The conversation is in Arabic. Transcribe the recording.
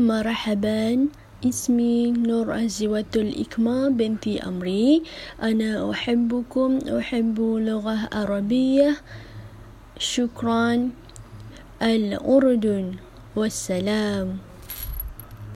مرحبا. اسمي نور أزوة الإكمة بنتي أمري. أنا أحبكم أحب لغة عربية. شكرا. الأردن والسلام.